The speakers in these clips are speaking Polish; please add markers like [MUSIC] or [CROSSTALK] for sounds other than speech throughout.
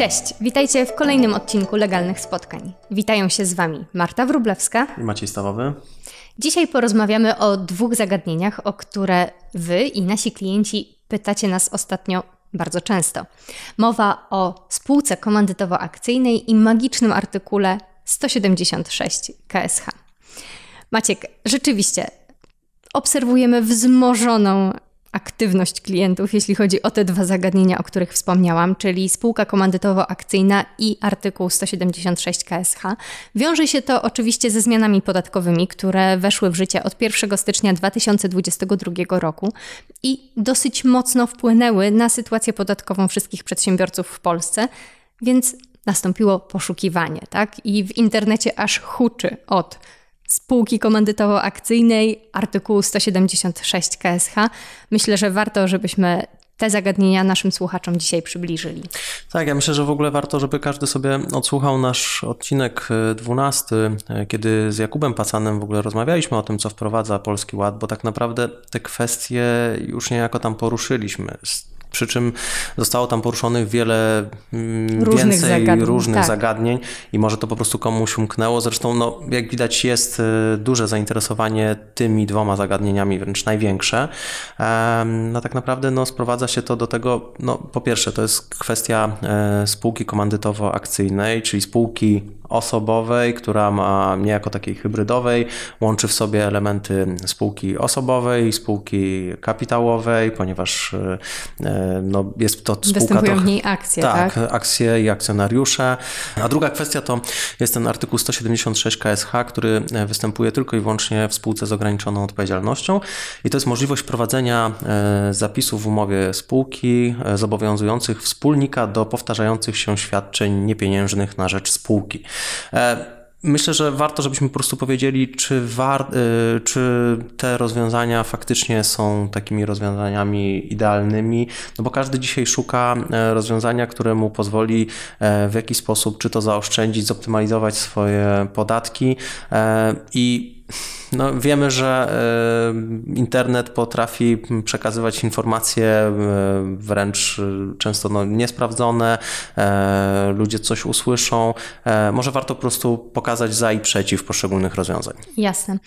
Cześć, witajcie w kolejnym odcinku Legalnych Spotkań. Witają się z Wami Marta Wrublewska i Maciej Stawowy. Dzisiaj porozmawiamy o dwóch zagadnieniach, o które Wy i nasi klienci pytacie nas ostatnio bardzo często. Mowa o spółce komandytowo-akcyjnej i magicznym artykule 176 KSH. Maciek, rzeczywiście obserwujemy wzmożoną aktywność klientów, jeśli chodzi o te dwa zagadnienia, o których wspomniałam, czyli spółka komandytowo-akcyjna i artykuł 176 KSH. Wiąże się to oczywiście ze zmianami podatkowymi, które weszły w życie od 1 stycznia 2022 roku i dosyć mocno wpłynęły na sytuację podatkową wszystkich przedsiębiorców w Polsce, więc nastąpiło poszukiwanie, tak? I w internecie aż huczy od spółki komandytowo-akcyjnej, artykułu 176 KSH. Myślę, że warto, żebyśmy te zagadnienia naszym słuchaczom dzisiaj przybliżyli. Tak, ja myślę, że w ogóle warto, żeby każdy sobie odsłuchał nasz odcinek 12, e, kiedy z Jakubem Pacanem w ogóle rozmawialiśmy o tym, co wprowadza Polski Ład, bo tak naprawdę te kwestie już niejako tam poruszyliśmy przy czym zostało tam poruszonych wiele mm, różnych więcej zagadnień, różnych tak. zagadnień i może to po prostu komuś umknęło. Zresztą, no, jak widać, jest e, duże zainteresowanie tymi dwoma zagadnieniami, wręcz największe. No tak naprawdę no, sprowadza się to do tego, no, po pierwsze, to jest kwestia e, spółki komandytowo-akcyjnej, czyli spółki osobowej, która ma niejako takiej hybrydowej, łączy w sobie elementy spółki osobowej, spółki kapitałowej, ponieważ e, no, jest to spółka Występują trochę, w niej akcje, tak, tak? akcje i akcjonariusze. A druga kwestia to jest ten artykuł 176 KSH, który występuje tylko i wyłącznie w spółce z ograniczoną odpowiedzialnością i to jest możliwość prowadzenia e, zapisów w umowie spółki e, zobowiązujących wspólnika do powtarzających się świadczeń niepieniężnych na rzecz spółki. E, myślę, że warto, żebyśmy po prostu powiedzieli, czy, war, e, czy te rozwiązania faktycznie są takimi rozwiązaniami idealnymi, no bo każdy dzisiaj szuka e, rozwiązania, które mu pozwoli w jakiś sposób, czy to zaoszczędzić, zoptymalizować swoje podatki. I no, wiemy, że e, internet potrafi przekazywać informacje e, wręcz często no, niesprawdzone, e, ludzie coś usłyszą. Może warto po prostu pokazać za i przeciw poszczególnych rozwiązań. Jasne.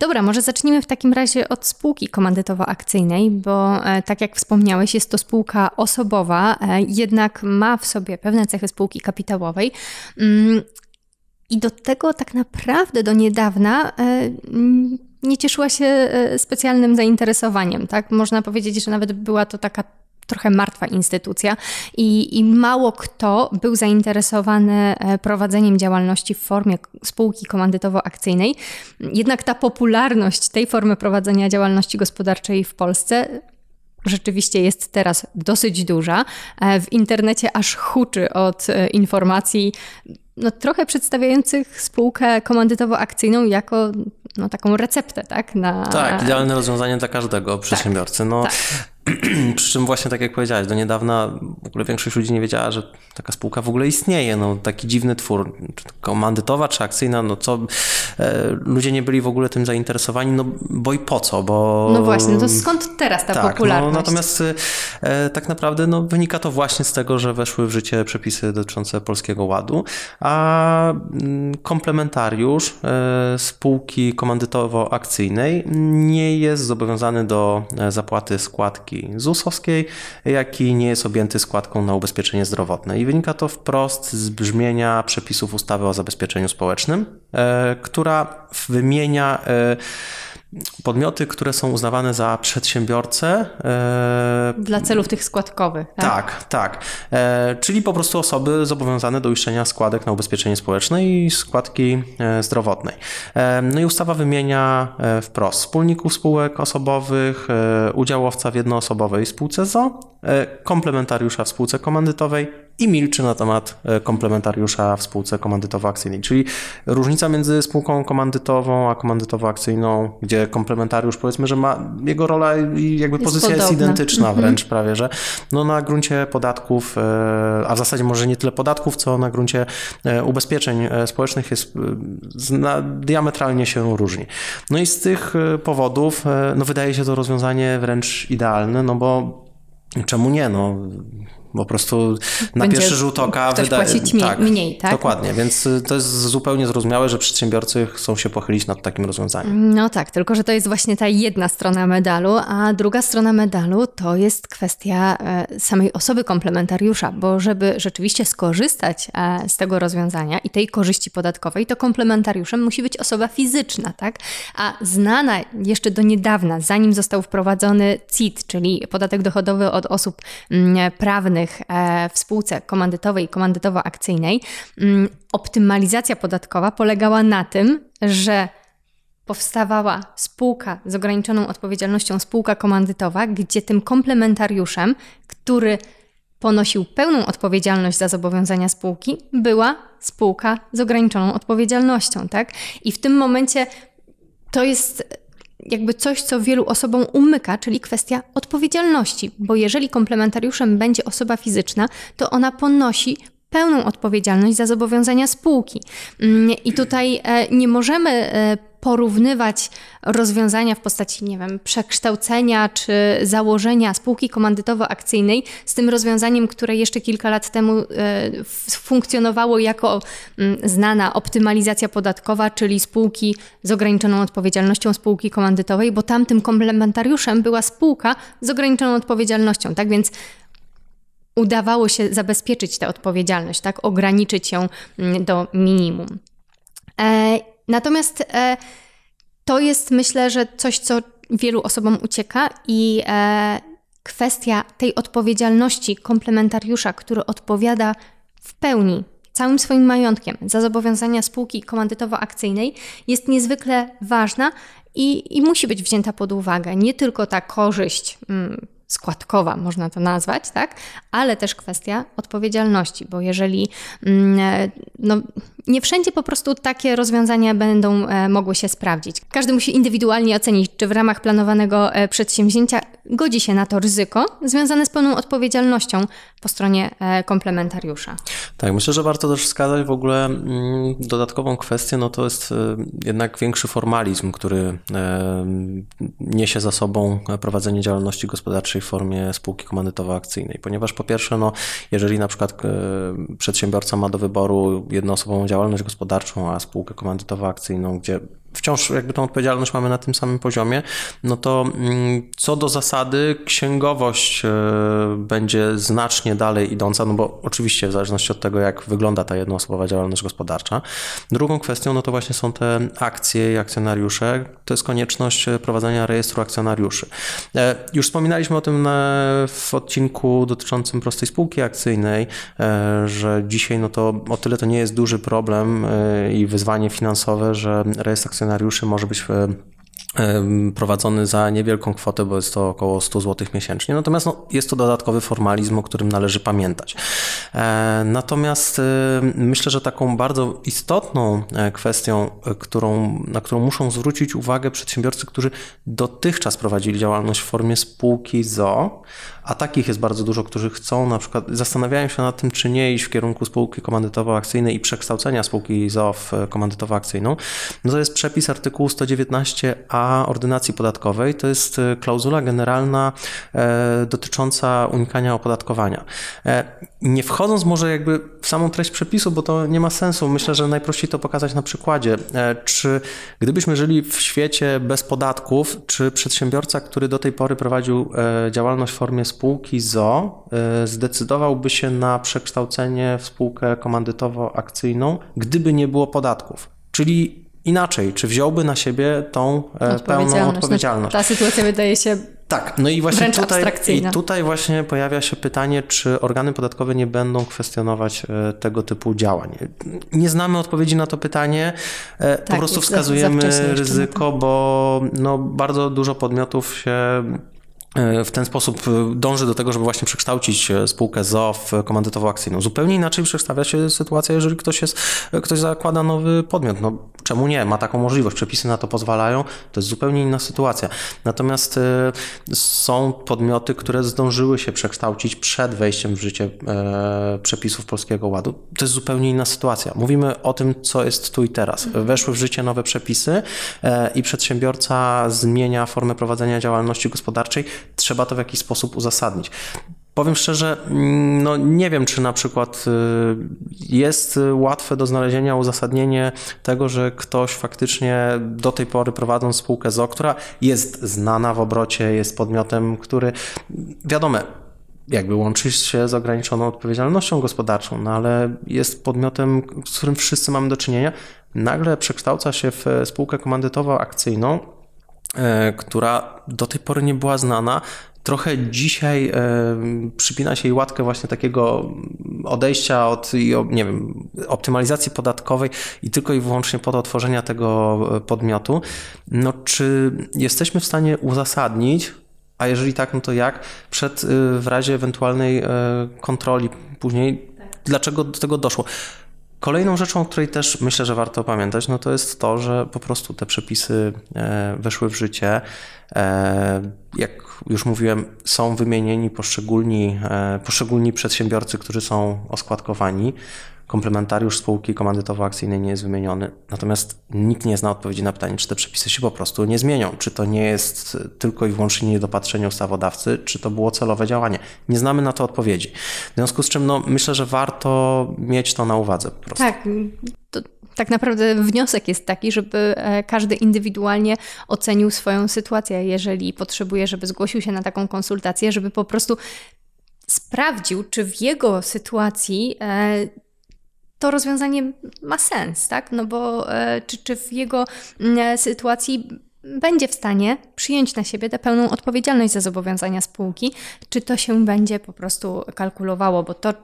Dobra, może zacznijmy w takim razie od spółki komandytowo-akcyjnej, bo tak jak wspomniałeś, jest to spółka osobowa, jednak ma w sobie pewne cechy spółki kapitałowej. I do tego tak naprawdę do niedawna e, nie cieszyła się e, specjalnym zainteresowaniem. Tak? Można powiedzieć, że nawet była to taka trochę martwa instytucja i, i, mało kto był zainteresowany e, prowadzeniem działalności w formie spółki komandytowo-akcyjnej. Jednak ta popularność tej formy prowadzenia działalności gospodarczej w Polsce rzeczywiście jest teraz dosyć duża. W internecie aż huczy od informacji no, trochę przedstawiających spółkę komandytowo-akcyjną jako no, taką receptę, tak? Na... Tak, idealne rozwiązanie dla każdego przedsiębiorcy. Tak, no, tak. [CLEARS THROAT] Przy czym właśnie tak jak powiedziałeś, do niedawna w ogóle większość ludzi nie wiedziała, że taka spółka w ogóle istnieje. No, taki dziwny twór, czy komandytowa, czy akcyjna, no co, e, ludzie nie byli w ogóle tym zainteresowani, no bo i po co, bo... No właśnie, no to skąd teraz ta tak, popularność? No, natomiast e, tak naprawdę no, wynika to właśnie z tego, że weszły w życie przepisy dotyczące Polskiego Ładu, a mm, komplementariusz e, spółki komandytowo-akcyjnej nie jest zobowiązany do e, zapłaty składki składki ZUS-owskiej, jak i nie jest objęty składką na ubezpieczenie zdrowotne. I wynika to wprost z brzmienia przepisów ustawy o zabezpieczeniu społecznym, e, która wymienia e, podmioty, które są uznawane za przedsiębiorcę. E, Dla celów tych składkowych. Tak, tak. tak. E, czyli po prostu osoby zobowiązane do uiszczenia składek na ubezpieczenie społeczne i składki e, zdrowotnej. No i ustawa wymienia wprost wspólników spółek osobowych, udziałowca w jednoosobowej spółce ZO, komplementariusza w spółce komandytowej i milczy na temat e, komplementariusza w spółce komandytowo-akcyjnej. Czyli różnica między spółką komandytową a komandytowo-akcyjną, gdzie komplementariusz powiedzmy, że ma jego rola i jakby jest pozycja podobna. jest identyczna mhm. wręcz prawie, że no na gruncie podatków, e, a w zasadzie może nie tyle podatków, co na gruncie e, ubezpieczeń społecznych jest diametralnie się różni. No i z tych powodów no wydaje się to rozwiązanie wręcz idealne, no bo czemu nie? No, po prostu na Będzie pierwszy rzut oka wydaje... płacić tak, mniej, tak? Dokładnie, więc to jest zupełnie zrozumiałe, że przedsiębiorcy chcą się pochylić nad takim rozwiązaniem. No tak, tylko że to jest właśnie ta jedna strona medalu, a druga strona medalu to jest kwestia e, samej osoby komplementariusza, bo żeby rzeczywiście skorzystać e, z tego rozwiązania i tej korzyści podatkowej, to komplementariuszem musi być osoba fizyczna, tak? A znana jeszcze do niedawna, zanim został wprowadzony CIT, czyli podatek dochodowy od osób mm, prawnych e, w spółce komandytowej i komandytowo-akcyjnej, mm, optymalizacja podatkowa polegała na tym, że powstawała spółka z ograniczoną odpowiedzialnością, spółka komandytowa, gdzie tym komplementariuszem, który ponosił pełną odpowiedzialność za zobowiązania spółki, była spółka z ograniczoną odpowiedzialnością, tak? I w tym momencie to jest jakby coś, co wielu osobom umyka, czyli kwestia odpowiedzialności, bo jeżeli komplementariuszem będzie osoba fizyczna, to ona ponosi pełną odpowiedzialność za zobowiązania spółki. Mm, I tutaj e, nie możemy e, porównywać rozwiązania w postaci, nie wiem, przekształcenia czy założenia spółki komandytowo-akcyjnej z tym rozwiązaniem, które jeszcze kilka lat temu e, funkcjonowało jako mm, znana optymalizacja podatkowa, czyli spółki z ograniczoną odpowiedzialnością spółki komandytowej, bo tamtym komplementariuszem była spółka z ograniczoną odpowiedzialnością. Tak więc udawało się zabezpieczyć tę odpowiedzialność, tak, ograniczyć ją mm, do minimum. Natomiast e, to jest myślę, że coś, co wielu osobom ucieka i e, kwestia tej odpowiedzialności komplementariusza, który odpowiada w pełni całym swoim majątkiem za zobowiązania spółki komandytowo-akcyjnej jest niezwykle ważna i, i musi być wzięta pod uwagę. Nie tylko ta korzyść mm, składkowa, można to nazwać, tak? Ale też kwestia odpowiedzialności, bo jeżeli mm, e, no, nie wszędzie po prostu takie rozwiązania będą e, mogły się sprawdzić. Każdy musi indywidualnie ocenić, czy w ramach planowanego e, przedsięwzięcia godzi się na to ryzyko związane z pełną odpowiedzialnością po stronie komplementariusza. Tak, myślę, że warto też wskazać w ogóle mm, dodatkową kwestię, no to jest jednak większy formalizm, który niesie za sobą prowadzenie działalności gospodarczej w formie spółki komandytowo-akcyjnej, ponieważ po pierwsze, no, jeżeli na przykład e, przedsiębiorca ma do wyboru jednoosobową działalność gospodarczą, a spółkę komandytowo-akcyjną, gdzie wciąż jakby tą odpowiedzialność mamy na tym samym poziomie, no to mm, co do zasady księgowość e, będzie znacznie dalej idąca, no bo oczywiście w zależności od tego, jak wygląda ta jednoosobowa działalność gospodarcza. Drugą kwestią, no to właśnie są te akcje i akcjonariusze. To jest konieczność e, prowadzenia rejestru akcjonariuszy. E, już wspominaliśmy o tym w odcinku dotyczącym prostej spółki akcyjnej, że dzisiaj no to o tyle to nie jest duży problem i wyzwanie finansowe, że rejestr akcjonariuszy akcjonariuszy może być prowadzony za niewielką kwotę, bo jest to około 100 zł miesięcznie. Natomiast no, jest to dodatkowy formalizm, o którym należy pamiętać. E, natomiast e, myślę, że taką bardzo istotną e, kwestią, którą, na którą muszą zwrócić uwagę przedsiębiorcy, którzy dotychczas prowadzili działalność w formie spółki ZO, a takich jest bardzo dużo, którzy chcą na przykład, zastanawiają się nad tym, czy nie iść w kierunku spółki komandytowo-akcyjnej i przekształcenia spółki ZO w komandytowo-akcyjną, no to jest przepis artykułu 119a ordynacji podatkowej, to jest klauzula generalna dotycząca unikania opodatkowania. Nie wchodząc może jakby w samą treść przepisu, bo to nie ma sensu, myślę, że najprościej to pokazać na przykładzie. E, czy gdybyśmy żyli w świecie bez podatków, czy przedsiębiorca, który do tej pory prowadził e, działalność w formie spółki ZO, e, zdecydowałby się na przekształcenie w spółkę komandytowo-akcyjną, gdyby nie było podatków? Czyli inaczej, czy wziąłby na siebie tą pełną odpowiedzialność? ta sytuacja wydaje się tak, no i właśnie tutaj, i tutaj właśnie pojawia się pytanie, czy organy podatkowe nie będą kwestionować e, tego typu działań. Nie znamy odpowiedzi na to pytanie, e, tak, po prostu wskazujemy ryzyko, bo no, bardzo dużo podmiotów się w ten sposób dąży do tego, żeby właśnie przekształcić e, spółkę ZO w komandytową akcyjną. Zupełnie inaczej przedstawia się sytuacja, jeżeli ktoś, jest, ktoś zakłada nowy podmiot. No, czemu nie? Ma taką możliwość, przepisy na to pozwalają, to jest zupełnie inna sytuacja. Natomiast e, są podmioty, które zdążyły się przekształcić przed wejściem w życie e, przepisów Polskiego Ładu. To jest zupełnie inna sytuacja. Mówimy o tym, co jest tu i teraz. Weszły w życie nowe przepisy i przedsiębiorca zmienia formę prowadzenia działalności gospodarczej trzeba to w jakiś sposób uzasadnić. Powiem szczerze, mm, no nie wiem, czy na przykład y, jest łatwe do znalezienia uzasadnienie tego, że ktoś faktycznie do tej pory prowadząc spółkę ZO, która jest znana w obrocie, jest podmiotem, który wiadomo, jakby łączy się z ograniczoną odpowiedzialnością gospodarczą, no ale jest podmiotem, z którym wszyscy mamy do czynienia, nagle przekształca się w spółkę komandytowo-akcyjną, która do tej pory nie była znana, trochę dzisiaj e, przypina się jej łatkę właśnie takiego odejścia od, nie wiem, optymalizacji podatkowej i tylko i wyłącznie po to tworzenia tego e, podmiotu. No, czy jesteśmy w stanie uzasadnić, a jeżeli tak, no to jak, przed, e, w razie ewentualnej e, kontroli później, tak. dlaczego do tego doszło? Kolejną rzeczą, o której też myślę, że warto pamiętać, no to jest to, że po prostu te przepisy e, weszły w życie. E, jak już mówiłem, są wymienieni poszczególni, e, poszczególni przedsiębiorcy, którzy są oskładkowani komplementariusz spółki komandytowo-akcyjnej nie jest wymieniony. Natomiast nikt nie zna odpowiedzi na pytanie, czy te przepisy się po prostu nie zmienią. Czy to nie jest tylko i wyłącznie niedopatrzenie ustawodawcy, czy to było celowe działanie. Nie znamy na to odpowiedzi. W związku z czym no, myślę, że warto mieć to na uwadze. Po prostu. Tak. To tak naprawdę wniosek jest taki, żeby e, każdy indywidualnie ocenił swoją sytuację, jeżeli potrzebuje, żeby zgłosił się na taką konsultację, żeby po prostu sprawdził, czy w jego sytuacji e, to rozwiązanie ma sens, tak? No bo e, czy, czy w jego e, sytuacji będzie w stanie przyjąć na siebie tę pełną odpowiedzialność za zobowiązania spółki, czy to się będzie po prostu kalkulowało, bo to,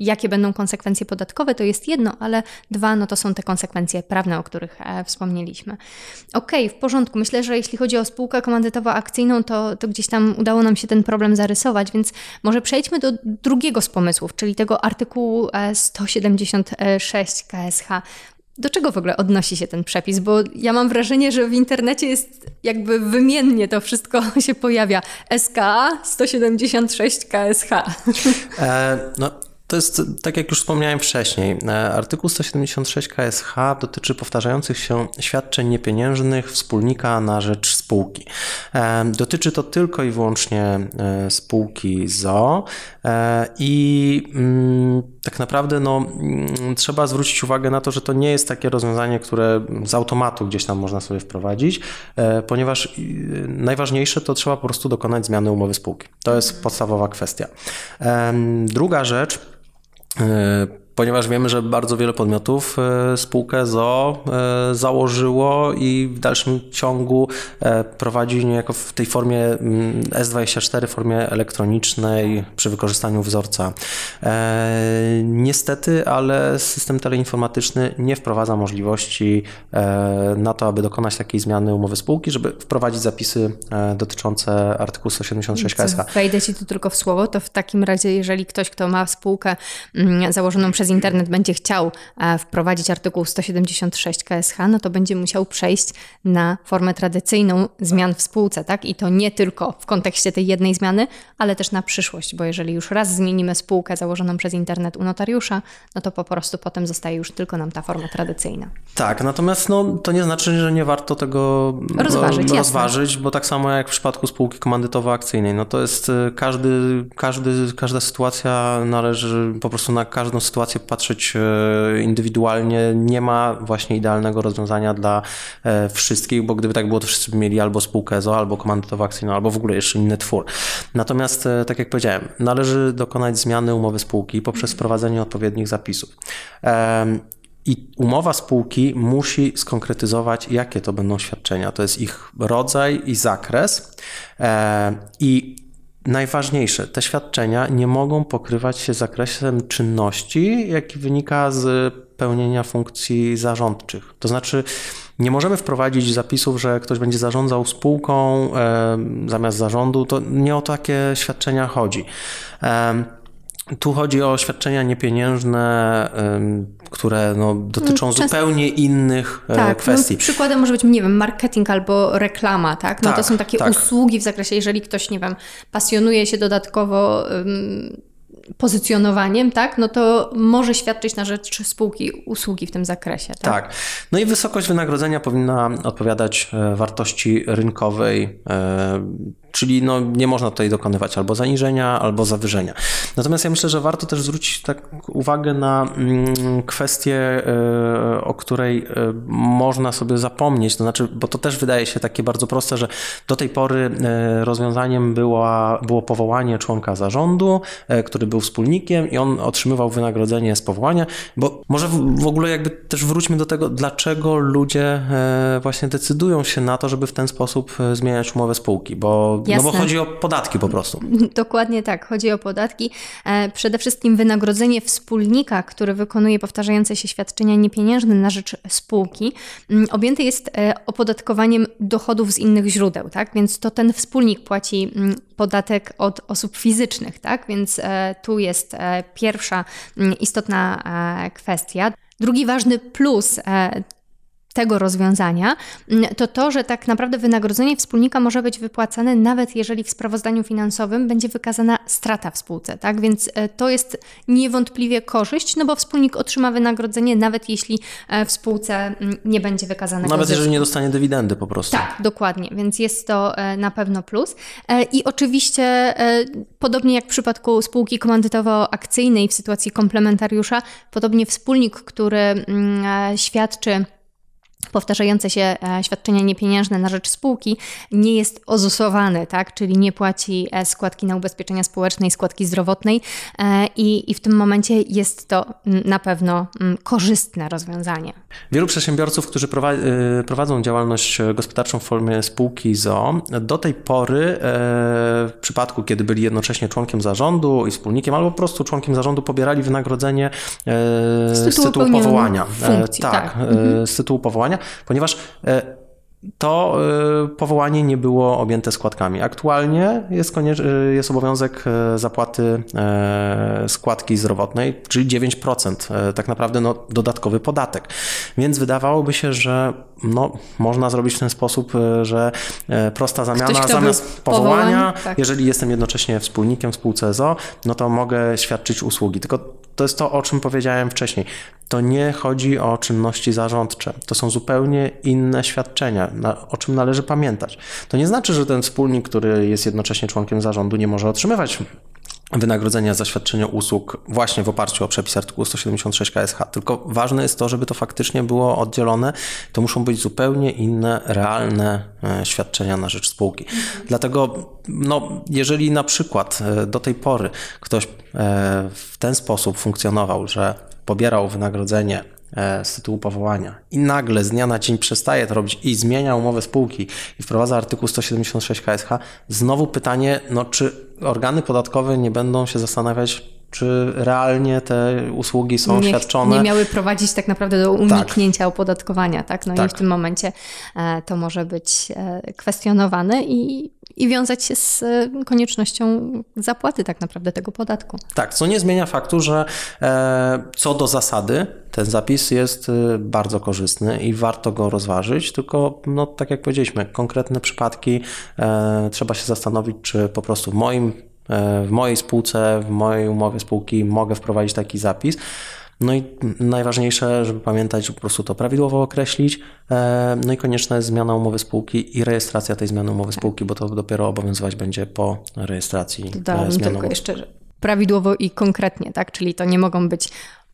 Jakie będą konsekwencje podatkowe, to jest jedno, ale dwa, no to są te konsekwencje prawne, o których e, wspomnieliśmy. Okej, okay, w porządku. Myślę, że jeśli chodzi o spółkę komandytowo-akcyjną, to, to gdzieś tam udało nam się ten problem zarysować, więc może przejdźmy do drugiego z pomysłów, czyli tego artykułu 176 e, KSH. Do czego w ogóle odnosi się ten przepis? Bo ja mam wrażenie, że w internecie jest jakby wymiennie to wszystko [LAUGHS] się pojawia. SKA 176 KSH. E, no, to jest, tak jak już wspomniałem wcześniej, e, artykuł 176 KSH dotyczy powtarzających się świadczeń niepieniężnych wspólnika na rzecz spółki. E, dotyczy to tylko i wyłącznie e, spółki ZO i mm, tak naprawdę no, mm, trzeba zwrócić uwagę na to, że to nie jest takie rozwiązanie, które z automatu gdzieś tam można sobie wprowadzić, ponieważ najważniejsze to trzeba po prostu dokonać zmiany umowy spółki. To jest podstawowa kwestia. Druga rzecz, E, ponieważ wiemy, że bardzo wiele podmiotów e, spółkę ZO e, założyło i w dalszym ciągu prowadzi niejako w tej formie mm, S24, w formie elektronicznej przy wykorzystaniu wzorca. Niestety, ale system teleinformatyczny nie wprowadza możliwości na to, aby dokonać takiej zmiany umowy spółki, żeby wprowadzić zapisy dotyczące artykułu 176 KSH. Wejdę Ci tu tylko w słowo, to w takim razie, jeżeli ktoś, kto ma spółkę mm, założoną przez przez internet będzie chciał e, wprowadzić artykuł 176 KSH, no to będzie musiał przejść na formę tradycyjną zmian w spółce, tak? I to nie tylko w kontekście tej jednej zmiany, ale też na przyszłość, bo jeżeli już raz zmienimy spółkę założoną przez internet u notariusza, no to po prostu potem zostaje już tylko nam ta forma tradycyjna. Tak, natomiast no, to nie znaczy, że nie warto tego rozważyć, rozważyć bo tak samo jak w przypadku spółki komandytowo-akcyjnej, no to jest e, każdy, każdy, każda sytuacja należy po prostu na każdą sytuację patrzeć e, indywidualnie. Nie ma właśnie idealnego rozwiązania dla e, wszystkich, bo gdyby tak było, to wszyscy by mieli albo spółkę ZO, albo komandytowo akcyjną, albo w ogóle jeszcze inny twór. Natomiast, e, tak jak powiedziałem, należy dokonać zmiany umowy spółki poprzez wprowadzenie odpowiednich zapisów. I umowa spółki musi skonkretyzować, jakie to będą świadczenia. To jest ich rodzaj i zakres. I najważniejsze, te świadczenia nie mogą pokrywać się zakresem czynności, jaki wynika z pełnienia funkcji zarządczych. To znaczy, nie możemy wprowadzić zapisów, że ktoś będzie zarządzał spółką e, zamiast zarządu. To nie o takie świadczenia chodzi. E, tu chodzi o świadczenia niepieniężne, które no, dotyczą Często... zupełnie innych e, tak, no, kwestii. No, przykładem może być, nie wiem, marketing albo reklama, tak? No tak, to są takie tak. usługi w zakresie, jeżeli ktoś, nie wiem, pasjonuje się dodatkowo um, pozycjonowaniem, tak, no to może świadczyć na rzecz spółki usługi w tym zakresie. Tak? tak. No i wysokość wynagrodzenia powinna odpowiadać e, wartości rynkowej Czyli no, nie można tutaj dokonywać albo zaniżenia, albo zawyżenia. Natomiast ja myślę, że warto też zwrócić tak uwagę na mm, kwestię, y, o której y, można sobie zapomnieć. To znaczy, bo to też wydaje się takie bardzo proste, że do tej pory y, rozwiązaniem była, było powołanie członka zarządu, który był wspólnikiem i on otrzymywał wynagrodzenie z powołania, bo może w ogóle jakby też wróćmy do tego, dlaczego ludzie właśnie decydują się na to, żeby w ten sposób zmieniać umowę spółki, bo Jasne. No bo chodzi o podatki po prostu. Dokładnie tak, chodzi o podatki. E, przede wszystkim wynagrodzenie wspólnika, który wykonuje powtarzające się świadczenia niepieniężne na rzecz spółki, mm, objęty jest e, opodatkowaniem dochodów z innych źródeł, tak? Więc to ten wspólnik płaci mm, podatek od osób fizycznych, tak? Więc e, tu jest pierwsza mm, istotna kwestia. Drugi ważny plus tego rozwiązania, mm, to to, że tak naprawdę wynagrodzenie wspólnika może być wypłacane nawet jeżeli w sprawozdaniu finansowym będzie wykazana strata w spółce, tak? Więc e, to jest niewątpliwie korzyść, no bo wspólnik otrzyma wynagrodzenie nawet jeśli e, w spółce mm, nie będzie wykazane Nawet jeżeli nie dostanie dywidendy po prostu. Tak, dokładnie, więc jest to e, na pewno plus. I oczywiście podobnie jak w przypadku spółki komandytowo-akcyjnej w sytuacji komplementariusza, podobnie wspólnik, który mm, świadczy powtarzające się e, świadczenia niepieniężne na rzecz spółki nie jest ozusowany, tak? czyli nie płaci e, składki na ubezpieczenia społeczne i składki zdrowotnej e, i, i w tym momencie jest to na pewno korzystne rozwiązanie. Wielu przedsiębiorców, którzy prowadzą działalność gospodarczą w formie spółki ZO, do tej pory w przypadku, kiedy byli jednocześnie członkiem zarządu i wspólnikiem, albo po prostu członkiem zarządu, pobierali wynagrodzenie z tytułu, z tytułu powołania. Funkcji, tak, tak. z tytułu powołania ponieważ e, to e, powołanie nie było objęte składkami. Aktualnie jest, e, jest obowiązek zapłaty składki zdrowotnej, czyli 9%, tak naprawdę no, dodatkowy podatek. Więc wydawałoby się, że no, można zrobić w ten sposób, że prosta zamiana Ktoś, zamiast powołania, tak. jeżeli jestem jednocześnie wspólnikiem w spółce ZO, no to mogę świadczyć usługi. Tylko to jest to, o czym powiedziałem wcześniej. To nie chodzi o czynności zarządcze. To są zupełnie inne świadczenia, o czym należy pamiętać. To nie znaczy, że ten wspólnik, który jest jednocześnie członkiem zarządu, nie może otrzymywać wynagrodzenia za świadczenie usług właśnie w oparciu o przepis artykułu 176 KSH. Tylko ważne jest to, żeby to faktycznie było oddzielone. To muszą być zupełnie inne, realne e, świadczenia na rzecz spółki. Dlatego, no, jeżeli na przykład e, do tej pory ktoś e, w ten sposób funkcjonował, że pobierał wynagrodzenie z tytułu powołania i nagle z dnia na dzień przestaje to robić i zmienia umowę spółki i wprowadza artykuł 176 KSH, znowu pytanie, no czy organy podatkowe nie będą się zastanawiać, czy realnie te usługi są nie, świadczone. Nie miały prowadzić tak naprawdę do uniknięcia tak. opodatkowania, tak? No tak. i w tym momencie e, to może być e, kwestionowane i, i wiązać się z e, koniecznością zapłaty tak naprawdę tego podatku. Tak, co nie zmienia faktu, że co do zasady ten zapis jest bardzo korzystny i warto go rozważyć, tylko no, tak jak powiedzieliśmy, konkretne przypadki trzeba się zastanowić, czy po prostu w moim E, w mojej spółce, w mojej umowie spółki mogę wprowadzić taki zapis. No i najważniejsze, żeby pamiętać, że po prostu to prawidłowo określić. E, no i konieczna jest zmiana umowy spółki i rejestracja tej zmiany umowy spółki, bo to dopiero obowiązywać będzie po rejestracji e, Dodałam zmiany tylko jeszcze prawidłowo i konkretnie, tak? Czyli to nie mogą być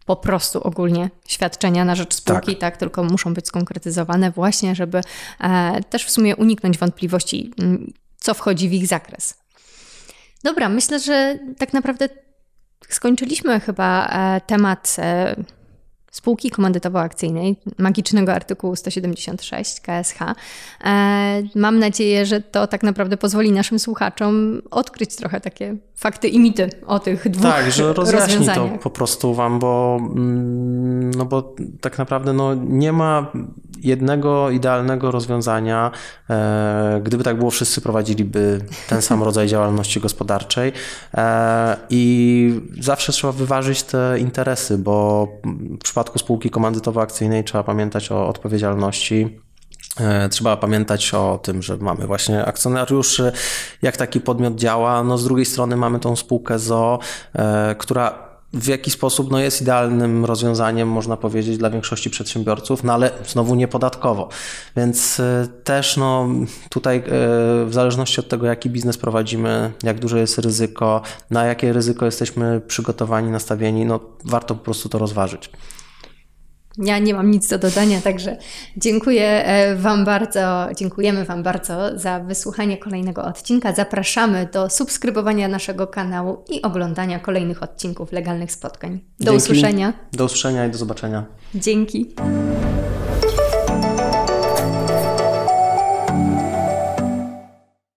po prostu ogólnie świadczenia na rzecz spółki, tak, tak tylko muszą być skonkretyzowane właśnie, żeby e, też w sumie uniknąć wątpliwości, co wchodzi w ich zakres. Dobra, myślę, że tak naprawdę skończyliśmy chyba e, temat e, spółki komandytowo-akcyjnej, magicznego artykułu 176 KSH. E, mam nadzieję, że to tak naprawdę pozwoli naszym słuchaczom odkryć trochę takie fakty i mity o tych dwóch Tak, że rozjaśni to po prostu wam, bo, mm, no bo tak naprawdę no, nie ma jednego idealnego rozwiązania. E, gdyby tak było, wszyscy prowadziliby ten sam [LAUGHS] rodzaj działalności gospodarczej e, i zawsze trzeba wyważyć te interesy, bo w przypadku spółki komandytowo-akcyjnej trzeba pamiętać o odpowiedzialności e, Trzeba pamiętać o tym, że mamy właśnie akcjonariuszy, jak taki podmiot działa. No z drugiej strony mamy tą spółkę ZO, która w jaki sposób no, jest idealnym rozwiązaniem, można powiedzieć, dla większości przedsiębiorców, no ale znowu niepodatkowo. Więc y, też no, tutaj w zależności od tego, jaki biznes prowadzimy, jak duże jest ryzyko, na jakie ryzyko jesteśmy przygotowani, nastawieni, no, warto po prostu to rozważyć. Ja nie mam nic do dodania, także dziękuję e, Wam bardzo, dziękujemy Wam bardzo za wysłuchanie kolejnego odcinka. Zapraszamy do subskrybowania naszego kanału i oglądania kolejnych odcinków legalnych spotkań. Do Dzięki. usłyszenia. Do usłyszenia i do zobaczenia. Dzięki.